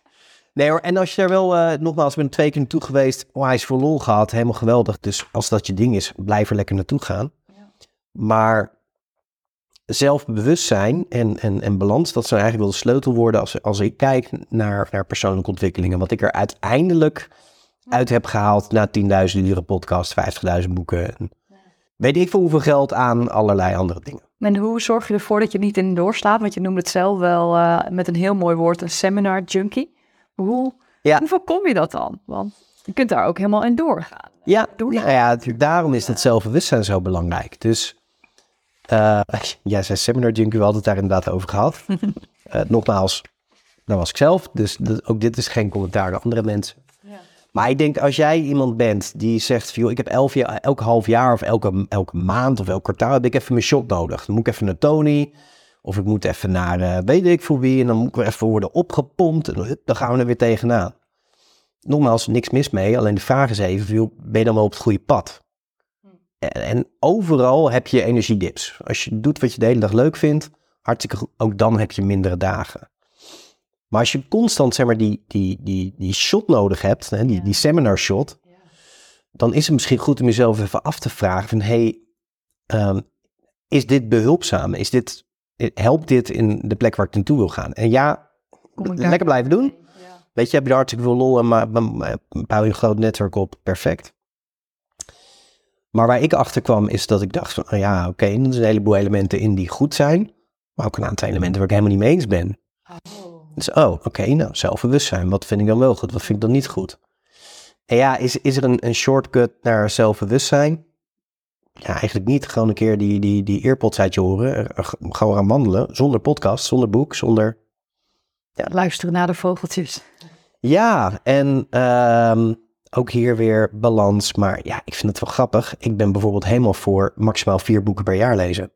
Nee hoor, en als je er wel, eh, nogmaals, ik ben twee keer naartoe geweest. Oh, hij is voor lol gehad, helemaal geweldig. Dus als dat je ding is, blijf er lekker naartoe gaan. Maar zelfbewustzijn en, en, en balans, dat zijn eigenlijk wel de sleutelwoorden als, als ik kijk naar, naar persoonlijke ontwikkelingen. Wat ik er uiteindelijk uit heb gehaald na 10.000 uren podcast, 50.000 boeken. En weet ik veel hoeveel geld aan allerlei andere dingen. En hoe zorg je ervoor dat je niet in doorslaat? Want je noemde het zelf wel eh, met een heel mooi woord, een seminar junkie. Hoe, Ja. hoe voorkom je dat dan? Want je kunt daar ook helemaal in doorgaan. Ja, Doe nou ja, natuurlijk daarom is dat zelfbewustzijn zo belangrijk. Dus, eh [laughs] jij zei seminar junkie, we hadden het daar inderdaad over gehad. [laughs] Eh, nogmaals, dat was ik zelf, dus dat- ook dit is geen commentaar naar andere mensen. Maar ik denk, als jij iemand bent die zegt, van, joh, ik heb elf jaar, elk half jaar of elke, elke maand of elk kwartaal heb ik even mijn shot nodig. Dan moet ik even naar Tony of ik moet even naar eh, weet ik voor wie en dan moet ik weer even worden opgepompt en dan gaan we er weer tegenaan. Nogmaals, niks mis mee, alleen de vraag is even, joh, ben je dan wel op het goede pad? En, en overal heb je energiedips. Als je doet wat je de hele dag leuk vindt, hartstikke goed, ook dan heb je mindere dagen. Maar als je constant zeg maar, die, die, die, die shot nodig hebt, hè, die, Ja. die seminar shot, dan is het misschien goed om jezelf even af te vragen van, hey, ehm, is dit behulpzaam? Is dit, helpt dit in de plek waar ik naartoe wil gaan? En ja, daar- lekker blijven doen. Ja. Weet je, heb je er hartstikke veel lol en maar, bouw je een groot netwerk op, perfect. Maar waar ik achter kwam is dat ik dacht van, oh ja, oké, er zijn een heleboel elementen in die goed zijn, maar ook een aantal elementen waar ik helemaal niet mee eens ben. Dus, oh, oké, nou, zelfbewustzijn, wat vind ik dan wel goed, wat vind ik dan niet goed? En ja, is, is er een, een shortcut naar zelfbewustzijn? Ja, eigenlijk niet. Gewoon een keer die, die, die earpods uit je horen, gewoon gaan wandelen, zonder podcast, zonder boek, zonder Luisteren naar de vogeltjes. Ja, en ehm, ook hier weer balans. Maar ja, ik vind het wel grappig. Ik ben bijvoorbeeld helemaal voor maximaal vier boeken per jaar lezen.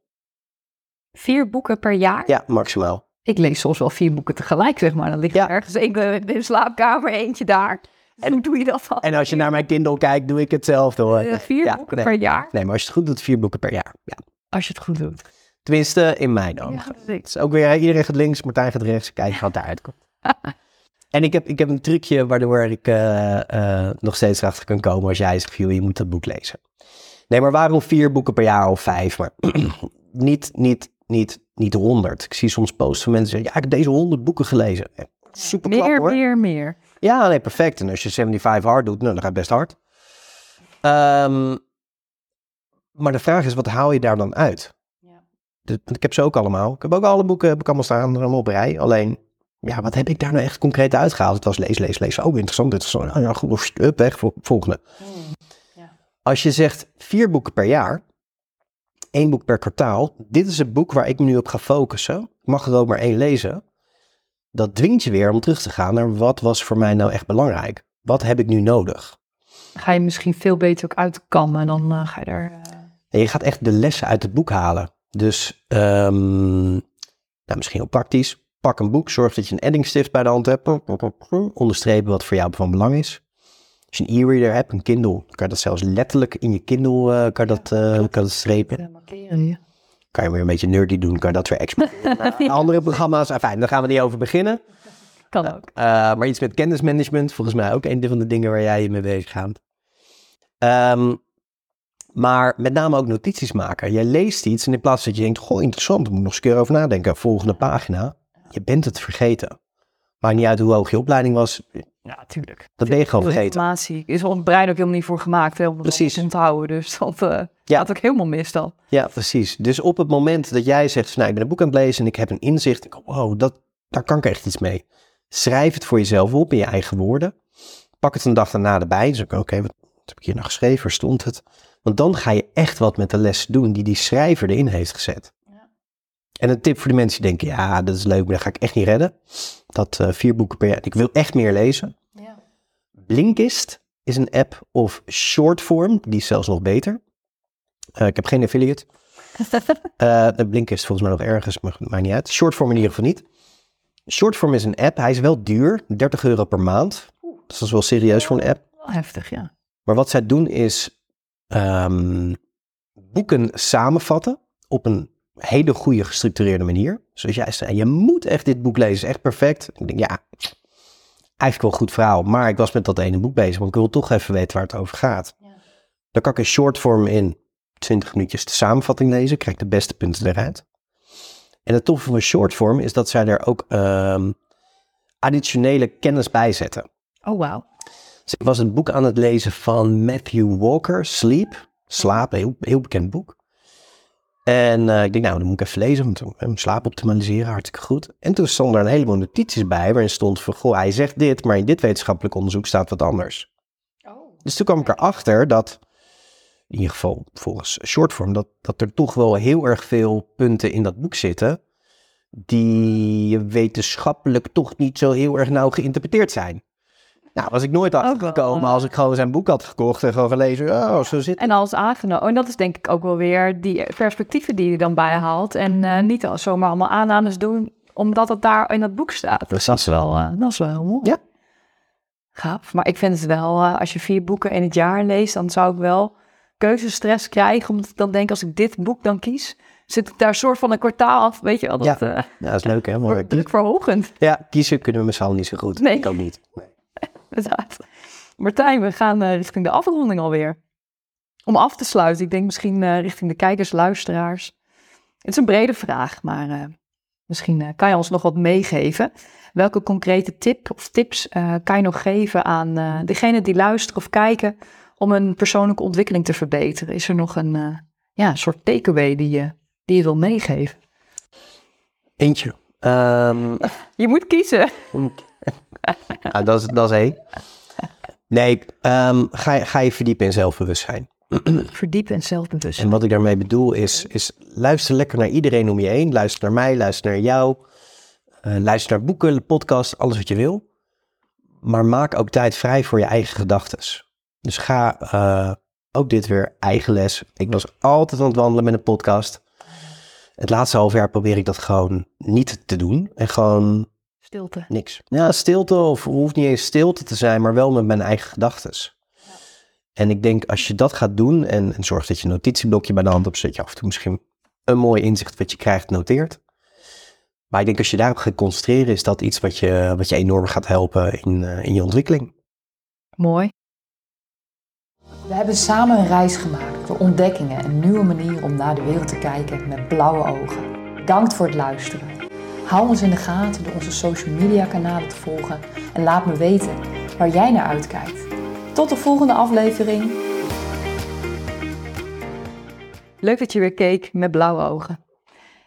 Vier boeken per jaar? Ja, maximaal. Ik lees soms wel vier boeken tegelijk, zeg maar. Dan ligt Ja. er ergens één in de slaapkamer, eentje daar. En hoe doe je dat dan? En als je naar mijn Kindle kijkt, doe ik hetzelfde hoor. Eh, vier Ja, boeken nee. per jaar? Nee, maar als je het goed doet, vier boeken per jaar. Ja. Als je het goed doet. Tenminste, in mijn Ja, ogen. dat is ik. Het is ook weer, iedereen gaat links, Martijn gaat rechts. Kijk wat daaruit komt. [laughs] en ik heb, ik heb een trucje waardoor ik eh, eh, nog steeds erachter kan komen als jij zegt, je moet dat boek lezen. Nee, maar waarom vier boeken per jaar of vijf? Maar [clears throat] niet, niet, niet, niet honderd. Ik zie soms posts van mensen zeggen, ja, ik heb deze honderd boeken gelezen. Super Meer, hoor. meer, meer. Ja, nee, perfect. En als je 75 hard doet, nou, dan gaat het best hard. Ehm, maar de vraag is, wat haal je daar dan uit? Ja. Want ik heb ze ook allemaal. Ik heb ook alle boeken heb ik allemaal staan, allemaal op rij. Alleen, ja, wat heb ik daar nou echt concreet uitgehaald? Het was lees, lees, lees. Oh, interessant, interessant. Oh, ja, goed, up, weg, vol- volgende. Als je zegt vier boeken per jaar, één boek per kwartaal. Dit is het boek waar ik me nu op ga focussen. Ik mag er ook maar één lezen. Dat dwingt je weer om terug te gaan naar wat was voor mij nou echt belangrijk. Wat heb ik nu nodig? Ga je misschien veel beter ook uitkammen en dan uh, ga je er... Uh... En je gaat echt de lessen uit het boek halen. Dus um, nou, misschien heel praktisch. Pak een boek, zorg dat je een eddingstift bij de hand hebt. Onderstrepen wat voor jou van belang is. Als je een e-reader hebt, een Kindle, kan je dat zelfs letterlijk in je Kindle uh, kan dat, uh, kan dat strepen. markeren, Kan je weer een beetje nerdy doen, kan je dat weer exporteren. [laughs] andere programma's, fijn, daar gaan we niet over beginnen. Kan ook. Uh, maar iets met kennismanagement, volgens mij ook een van de dingen waar jij je mee bezig gaat. Um, maar met name ook notities maken. Jij leest iets en in plaats dat je denkt, goh, interessant, daar moet ik nog eens een keer over nadenken. Volgende pagina. Je bent het vergeten. Maakt niet uit hoe hoog je opleiding was. Ja, tuurlijk. Dat ben je gewoon vergeten. Informatie is ons brein ook helemaal niet voor gemaakt hè, om precies. te onthouden. Dus dat uh, ja. gaat ook helemaal mis dan. Ja, precies. Dus op het moment dat jij zegt, nou, ik ben een boek aan het lezen en ik heb een inzicht. Ik, wow, dat, daar kan ik echt iets mee. Schrijf het voor jezelf op in je eigen woorden. Pak het een dag daarna erbij. Dus oké, okay, wat heb ik hier nou geschreven? Waar stond het? Want dan ga je echt wat met de les doen die die schrijver erin heeft gezet. Ja. En een tip voor de mensen die denken, ja, dat is leuk, maar dat ga ik echt niet redden. Dat uh, vier boeken per jaar, ik wil echt meer lezen. Ja. Blinkist is een app of shortform, die is zelfs nog beter. Uh, ik heb geen affiliate. uh, [laughs] de Blinkist volgens mij nog ergens, maar maakt niet uit. Shortform in ieder geval niet. Shortform is een app, hij is wel duur, 30 euro per maand. Dus dat is wel serieus voor een app. Heftig, ja. Maar wat zij doen is um, boeken samenvatten op een hele goede gestructureerde manier. Zoals jij zei, je moet echt dit boek lezen, echt perfect. Ik denk, ja, eigenlijk wel een goed verhaal, maar ik was met dat ene boek bezig, want ik wil toch even weten waar het over gaat. Ja. Dan kan ik een shortform in 20 minuutjes de samenvatting lezen, krijg ik de beste punten eruit. En het toffe van een shortform is dat zij er ook um, additionele kennis bij zetten. Oh, wauw. Dus ik was een boek aan het lezen van Matthew Walker, Sleep. Slaap, een heel, heel bekend boek. En uh, ik denk, nou, dan moet ik even lezen, want hem slaap optimaliseren, hartstikke goed. En toen stonden er een heleboel notities bij, waarin stond van, goh, hij zegt dit, maar in dit wetenschappelijk onderzoek staat wat anders. Oh. Dus toen kwam ik erachter dat, in ieder geval volgens shortform, dat, dat er toch wel heel erg veel punten in dat boek zitten, die wetenschappelijk toch niet zo heel erg nauw geïnterpreteerd zijn. Nou, was ik nooit achtergekomen als ik gewoon zijn boek had gekocht en gewoon gelezen. Oh, zo zit het. En alles aangenomen. Oh, en dat is denk ik ook wel weer die perspectieven die je dan bijhaalt. En uh, niet zomaar allemaal aannames doen, omdat het daar in dat boek staat. Dus dat is wel, uh, dat is wel heel mooi. Ja. Gaaf. Maar ik vind het wel, uh, als je vier boeken in het jaar leest, dan zou ik wel keuzestress krijgen. Omdat ik dan denk, als ik dit boek dan kies, zit ik daar soort van een kwartaal af. Weet je wel? Dat, ja. ja, dat is leuk hè. [laughs] Mooi. Druk verhogend. Ja, kiezen kunnen we met niet zo goed. Nee. Ik ook niet. Nee. Martijn, we gaan uh, richting de afronding alweer. Om af te sluiten, ik denk misschien uh, richting de kijkers, luisteraars. Het is een brede vraag, maar uh, misschien kan je ons nog wat meegeven. Welke concrete tip of tips kan je nog geven aan degene die luisteren of kijken om een persoonlijke ontwikkeling te verbeteren? Is er nog een ja, soort takeaway die je, die je wil meegeven? Eentje. Um... [laughs] Je moet kiezen. Nou, [laughs] dat, is, dat is één. Nee, um, ga, ga je verdiepen in zelfbewustzijn. verdiepen in zelfbewustzijn. En wat ik daarmee bedoel is, is luister lekker naar iedereen om je heen. Luister naar mij, luister naar jou. Uh, luister naar boeken, podcast, alles wat je wil. Maar maak ook tijd vrij voor je eigen gedachten. Dus ga uh, ook dit weer eigen les. Ik was altijd aan het wandelen met een podcast. Het laatste half jaar probeer ik dat gewoon niet te doen. En gewoon Stilte. Niks. Ja, stilte of hoeft niet eens stilte te zijn, maar wel met mijn eigen gedachten. Ja. En ik denk als je dat gaat doen en, en zorg dat je een notitieblokje bij de hand hebt, zodat je af en toe misschien een mooi inzicht wat je krijgt noteert. Maar ik denk als je daarop gaat concentreren, is dat iets wat je, wat je enorm gaat helpen in, uh, in je ontwikkeling. Mooi. We hebben samen een reis gemaakt door ontdekkingen en nieuwe manieren om naar de wereld te kijken met blauwe ogen. Bedankt voor het luisteren. Hou ons in de gaten door onze social media kanalen te volgen en laat me weten waar jij naar uitkijkt. Tot de volgende aflevering. Leuk dat je weer keek met blauwe ogen.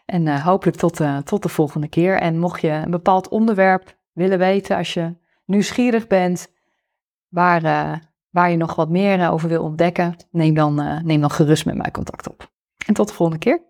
En uh, hopelijk tot, uh, tot de volgende keer. En mocht je een bepaald onderwerp willen weten, als je nieuwsgierig bent, waar, uh, waar je nog wat meer over wil ontdekken, neem dan, neem dan gerust met mij contact op. En tot de volgende keer.